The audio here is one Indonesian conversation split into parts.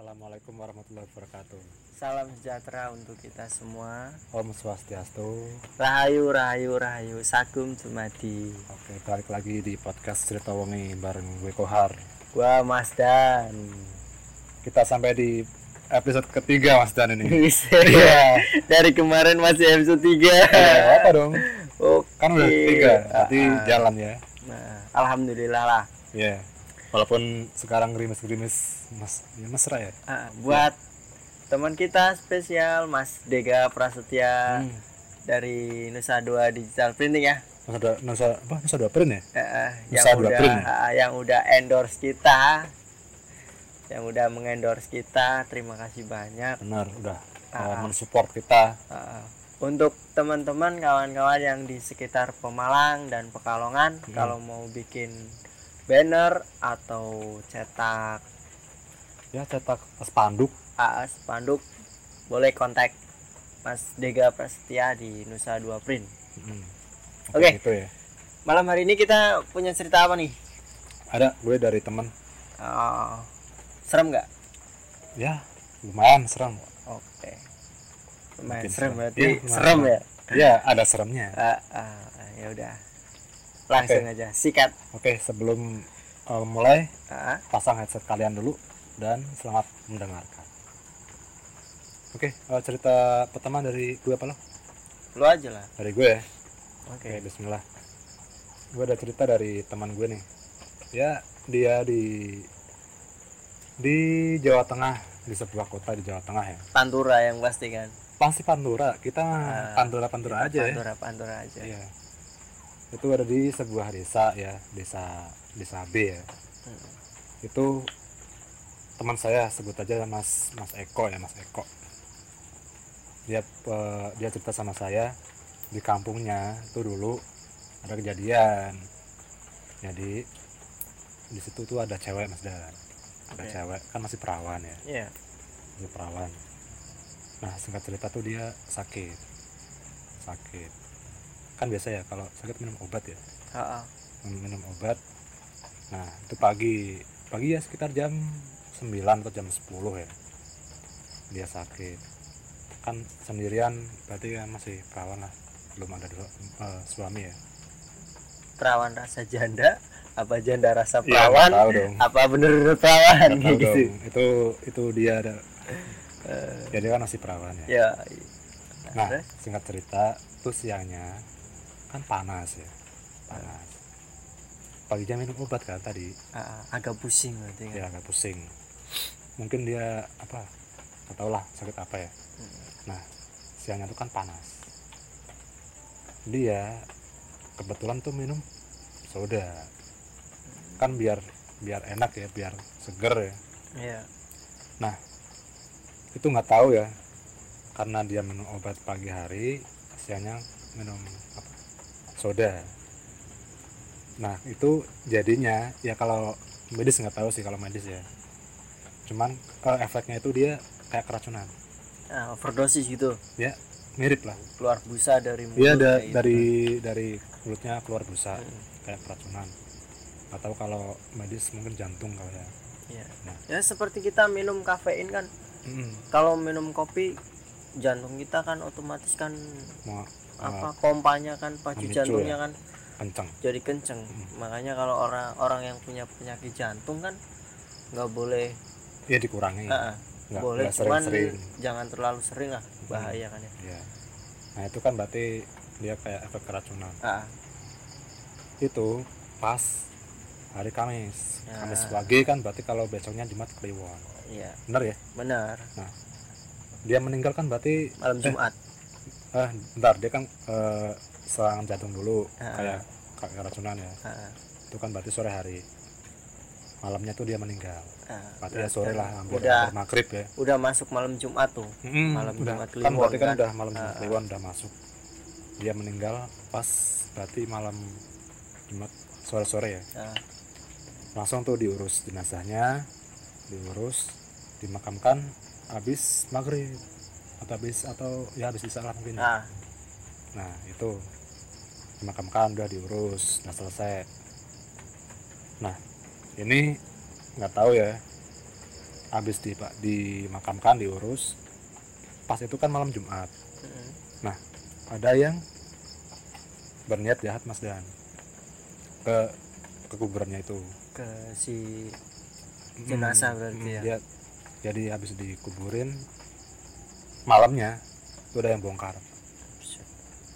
Assalamualaikum warahmatullahi wabarakatuh. Salam sejahtera untuk kita semua. Om Swastiastu. Rahayu, rahayu, rahayu. Sagum Jumadi. Oke, balik lagi di podcast Cerita Wengi bareng gue Kohar. Gua Mas Dan. Kita sampai di episode ketiga Mas Dan ini. Iya. Dari kemarin masih episode 3. Ya, apa dong? Oke. Kan udah tiga, berarti Ah, ah. jalan ya. Nah, alhamdulillah lah. Ya. Walaupun sekarang gerimis-gerimis Mas, ya mesra ya. Ah, buat teman kita spesial Mas Dega Prasetya Hmm. dari Nusa Dua Digital Printing ya. Nusa dua, Nusa, apa? Nusa dua print ya? Eh, eh, yang Nusa Dua udah Print ya? ah, yang udah endorse kita. Yang udah mengendorse kita, terima kasih banyak. Benar, udah Ah, uh, ah. mensupport kita. Uh, untuk teman-teman kawan-kawan yang di sekitar Pemalang dan Pekalongan Hmm. kalau mau bikin banner atau cetak Ya, cetak spanduk. AA spanduk boleh kontak Mas Dega Prasetya di Nusa Dua Print. Hmm. Oke. Gitu ya. Malam hari ini kita punya cerita apa nih? Ada gue dari teman. Uh, serem nggak? Ya, lumayan serem. Oke. Lumayan Mungkin serem berarti lumayan serem ya. Ya, ada seremnya. Ah, ah, ya udah. Langsung Oke. aja sikat. Oke, sebelum uh, mulai Ah, pasang headset kalian dulu dan selamat mendengarkan. Oke, uh, cerita pertama dari gue apa lo? lu aja lah. Dari gue ya. Oke. Oke, Bismillah. Gue ada cerita dari teman gue nih. Ya, dia di di Jawa Tengah di sebuah kota di Jawa Tengah ya. Pantura yang pasti kan. Pasti Pantura. Kita Ah, Pantura Pantura aja ya. Pantura Pantura aja. Iya. Itu ada di sebuah desa ya, desa desa B ya. Hmm. Itu teman saya sebut aja Mas Mas Eko ya, Mas Eko. Dia eh, dia cerita sama saya di kampungnya itu dulu ada kejadian. Jadi di situ tuh ada cewek Mas Dan. Ada cewek kan masih perawan ya, Iya. masih perawan. Nah, singkat cerita tuh dia sakit. Sakit. Kan biasa ya kalau sakit minum obat ya Heeh. minum obat nah itu pagi pagi ya sekitar jam 9 atau jam 10 ya dia sakit kan sendirian berarti kan masih perawan lah belum ada dua- eh, suami ya Perawan rasa janda, apa janda rasa Iya, perawan? tahu dong. apa bener-bener perawan gitu? dong. itu itu dia ada Eh, ya dia kan masih perawan ya ya. nah singkat cerita tuh siangnya kan panas ya. Panas. Paginya minum obat kan tadi. Ah, agak pusing berarti kan. ya agak pusing. Mungkin dia apa nggak tahu lah sakit apa ya. Nah siangnya tuh kan panas. Dia kebetulan tuh minum soda. Kan biar biar enak ya biar seger ya. Iya. nah itu nggak tahu ya. Karena dia minum obat pagi hari siangnya minum apa soda nah itu jadinya ya kalau medis nggak tahu sih kalau medis ya cuman eh, efeknya itu dia kayak keracunan Ah, overdosis gitu. ya mirip lah Keluar busa dari mulut. ada kayak gitu. dari dari mulutnya keluar busa Hmm. kayak keracunan tahu kalau medis mungkin jantung kali ya Iya. Nah. Ya seperti kita minum kafein kan. Mm-mm. Kalau minum kopi jantung kita kan otomatis kan mau apa pompanya kan pacu jantungnya ya. kan kenceng. jadi kenceng. Makanya kalau orang orang yang punya penyakit jantung kan nggak boleh ya dikurangi. Ah, nggak boleh. nggak cuman sering-sering jangan terlalu sering lah bahaya kan ya. Ya nah itu kan berarti dia kayak efek keracunan. Ah, itu pas hari Kamis. Ya. Kamis pagi kan berarti kalau besoknya Jumat Kliwon. Iya. Benar ya? Benar dia meninggal kan berarti malam Eh. Jumat. eh bentar dia kan eh, serangan jantung dulu Ah. kayak kayak keracunan ya. Ah, itu kan berarti sore hari. Malamnya tuh dia meninggal. Ah, berarti ya sore lah hampir, udah hampir maghrib ya. udah masuk malam Jumat tuh. Mm-mm, Malam udah. Jumat kan Kliwon berarti kan, kan? udah malam Jumat. Kliwon udah masuk. Dia meninggal pas berarti malam Jumat sore-sore ya. Langsung tuh diurus jenazahnya diurus dimakamkan habis maghrib atau habis atau ya habis isya lah mungkin ya. ah, nah itu. Dimakamkan udah diurus udah selesai. Nah ini nggak tahu ya. Habis di pak dimakamkan diurus pas itu kan malam Jumat. Mm-mm. ada yang berniat jahat Mas Dan ke ke kuburannya itu. Ke si Jenazah berarti ya? dia jadi habis dikuburin malamnya itu ada yang bongkar.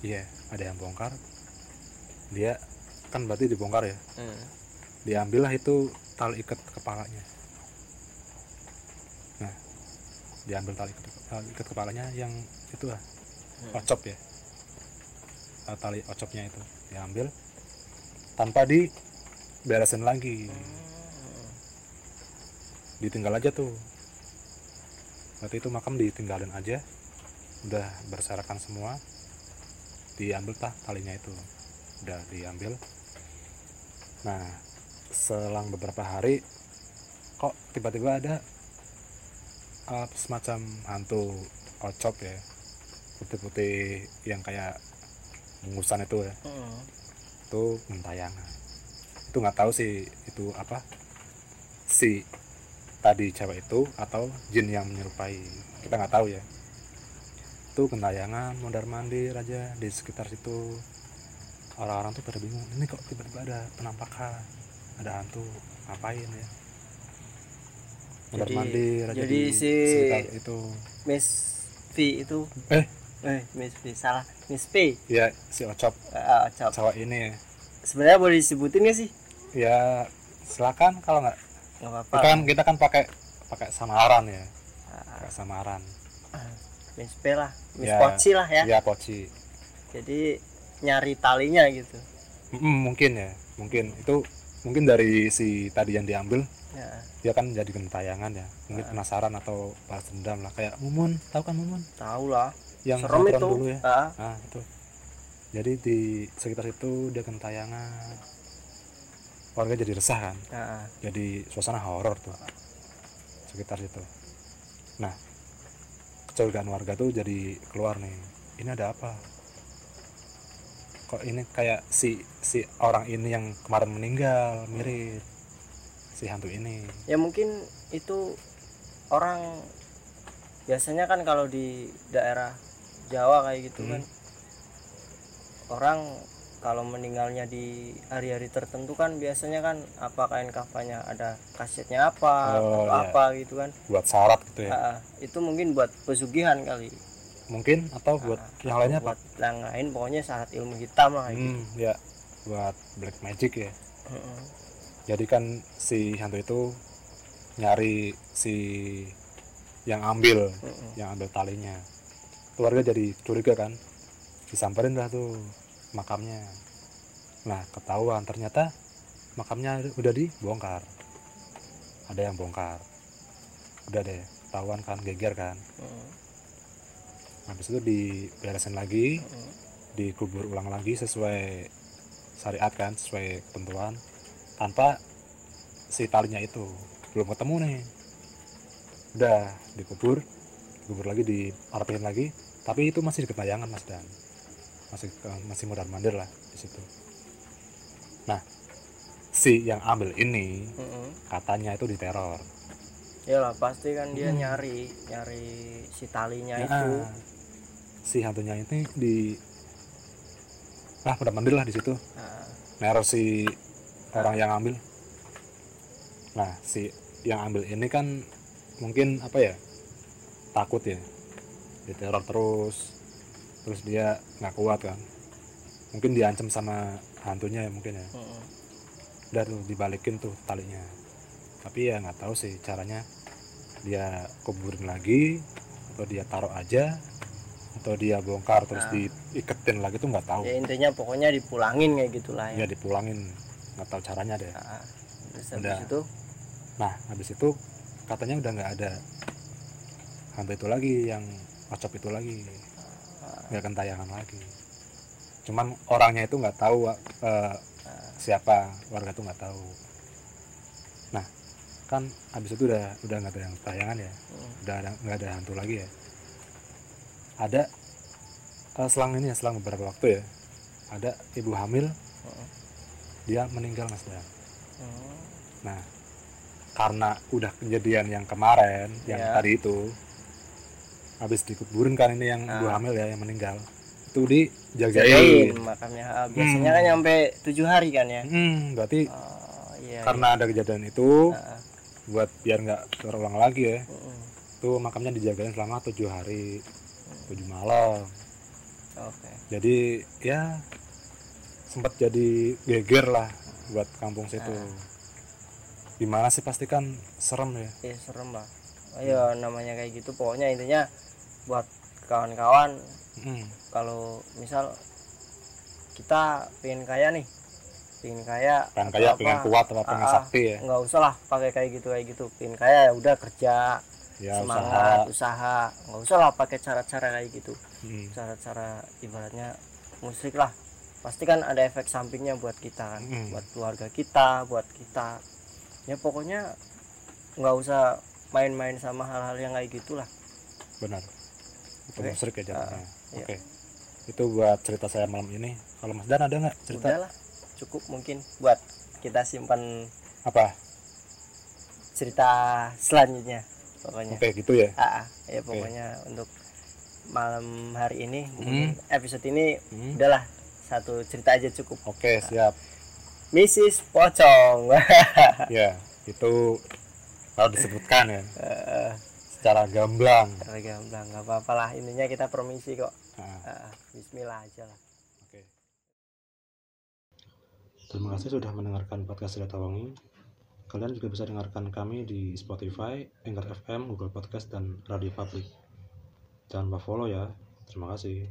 Iya ada yang bongkar. Dia kan berarti dibongkar ya? Mm. diambillah itu tali ikat kepalanya. Nah diambil tali ikat, tali ikat kepalanya yang itu lah Hmm. ocop ya. Eh, tali ocopnya itu diambil tanpa diberesin lagi. Ditinggal aja tuh berarti itu makam ditinggalin aja. Udah berserakan semua. Diambil tah talinya itu. Udah diambil. Nah selang beberapa hari kok tiba-tiba ada uh, semacam hantu ocop ya. Putih-putih yang kayak bungusan itu ya. Mm. itu gentayangan itu nggak tahu sih itu apa si tadi cewek itu atau jin yang menyerupai. Kita nggak tahu ya. Itu gentayangan mondar mandir aja di sekitar situ. Orang-orang tuh pada bingung ini kok tiba-tiba ada penampakan? Ada hantu? Ngapain ya? Mondar mandir aja jadi di si- sekitar itu. Miss V itu eh? Eh Miss V salah. Miss P. Ya si ocop. Uh, cowok. cowok ini. Sebenarnya boleh disebutin gak sih? Ya silakan kalau nggak nggak apa-apa. Kita kan kita kan pakai pakai samaran ya. Ah, pakai samaran. Miss P lah Miss Ya. Poci lah ya. ya poci jadi nyari talinya gitu. Mm, mungkin ya mungkin. Itu mungkin dari si tadi yang diambil ya. dia kan jadi gentayangan ya. Mungkin Ah. penasaran atau balas dendam lah. Kayak mumun tahu kan mumun? Tahu lah. Yang serem itu. dulu ya. Ah, nah itu. Jadi di sekitar itu dia gentayangan warga jadi resah kan? Ah, jadi suasana horor tuh. Sekitar situ. Nah kecurigaan warga tuh jadi keluar nih. Ini ada apa? Kok ini kayak si si orang ini yang kemarin meninggal mirip. Si hantu ini. Ya mungkin itu orang biasanya kan kalau di daerah Jawa kayak gitu Hmm. kan orang kalau meninggalnya di hari-hari tertentu kan biasanya kan apa kain kafannya? Ada kasetnya apa Oh, atau iya. apa gitu kan? Buat syarat gitu ya? Ah, ah. itu mungkin buat pesugihan kali. Mungkin atau buat Ah, yang lainnya buat pak yang lain pokoknya syarat ilmu hitam lah kayak gitu. hmm, ya. Buat black magic ya. Heeh. jadi kan si hantu itu nyari si yang ambil Heeh. yang ambil talinya. Keluarga jadi curiga kan? Disamperin dah tuh makamnya. Nah ketahuan ternyata makamnya udah dibongkar. Ada yang bongkar. Udah deh ketahuan kan geger kan? Heeh. habis itu diberesin lagi Heeh. dikubur ulang lagi sesuai syariat kan sesuai ketentuan tanpa si talinya itu. Belum ketemu nih. Udah dikubur dikubur lagi dirapiin lagi. Tapi itu masih di ketayangan mas dan masih masih modal mandir lah di situ. Nah si yang ambil ini Heeh. katanya itu diteror Yalah pasti kan dia Hmm. nyari nyari si talinya Ya, itu. si hantunya ini di ah modal mandir lah di situ. Nah, neror si orang yang ambil. Nah si yang ambil ini kan mungkin apa ya takut ya. Diteror terus terus dia nggak kuat kan. Mungkin diancam sama hantunya ya mungkin ya. Heeh. udah tuh dibalikin tuh talinya. Tapi ya nggak tahu sih caranya. Dia kuburin lagi atau dia taruh aja atau dia bongkar terus Nah. diiketin lagi tuh nggak tahu. Ya intinya pokoknya dipulangin kayak gitulah ya. Ya. dipulangin. Nggak tahu caranya deh. Nah, terus Udah. habis itu? Nah, habis itu katanya udah nggak ada hantu itu lagi yang ocop itu lagi, nggak kentayangan lagi. Cuman orangnya itu nggak tahu eh, siapa warga itu nggak tahu. Nah, kan habis itu udah udah nggak ada yang tayangan ya, hmm, udah ada nggak ada hantu lagi ya. Ada eh, selang ini ya, selang beberapa waktu ya, ada ibu hamil heeh. dia meninggal mas Dan. Hmm, Nah, karena udah kejadian yang kemarin yang Ya. tadi itu habis dikuburin kan ini yang Ah. ibu hamil ya yang meninggal. Itu dijagain jagain makamnya Ah, biasanya Hmm. kan nyampe tujuh hari kan ya? Hmm, berarti oh, iya karena ada kejadian itu iya. Ah, buat biar nggak terulang lagi ya. Mm, itu makamnya dijagain selama tujuh hari tujuh malam. Oke. Jadi ya sempat jadi geger lah buat kampung situ. Gimana sih pasti kan serem ya. Iya serem bang. Ayo namanya kayak gitu pokoknya intinya buat kawan-kawan. Hmm, kalau misal kita pengen kaya nih pengen kaya pengen apa, pengen kuat atau pengen ah, sakti ya? nggak usah lah pakai kayak gitu kayak gitu. Pengen kaya ya udah kerja ya semangat usaha. usaha. Nggak usah lah pakai cara-cara kayak gitu. Hmm, cara-cara ibaratnya musik lah. Pasti kan ada efek sampingnya buat kita kan. Mm. buat keluarga kita buat kita. Ya pokoknya nggak usah main-main sama hal-hal yang kayak gitulah. Benar Oke. musrik ya jatuhnya. Iya. oke. Itu buat cerita saya malam ini. Kalau Mas Dan ada nggak cerita? Udahlah cukup mungkin buat kita simpan apa? cerita selanjutnya pokoknya. Oke gitu ya? Ah, ah. ya pokoknya untuk malam hari ini Hmm. episode ini Hmm. udahlah satu cerita aja cukup. Oke siap. Mrs. Pocong. Ya itu kalau disebutkan ya. Eh, secara gamblang Cara gamblang nggak apa-apa lah intinya kita permisi kok Nah, Ah, Bismillah aja lah Oke. Terima kasih sudah mendengarkan podcast Cerita Wangi. Kalian juga bisa dengarkan kami di Spotify, Anchor FM, Google Podcast, dan Radio Public. Jangan lupa follow ya. Terima kasih.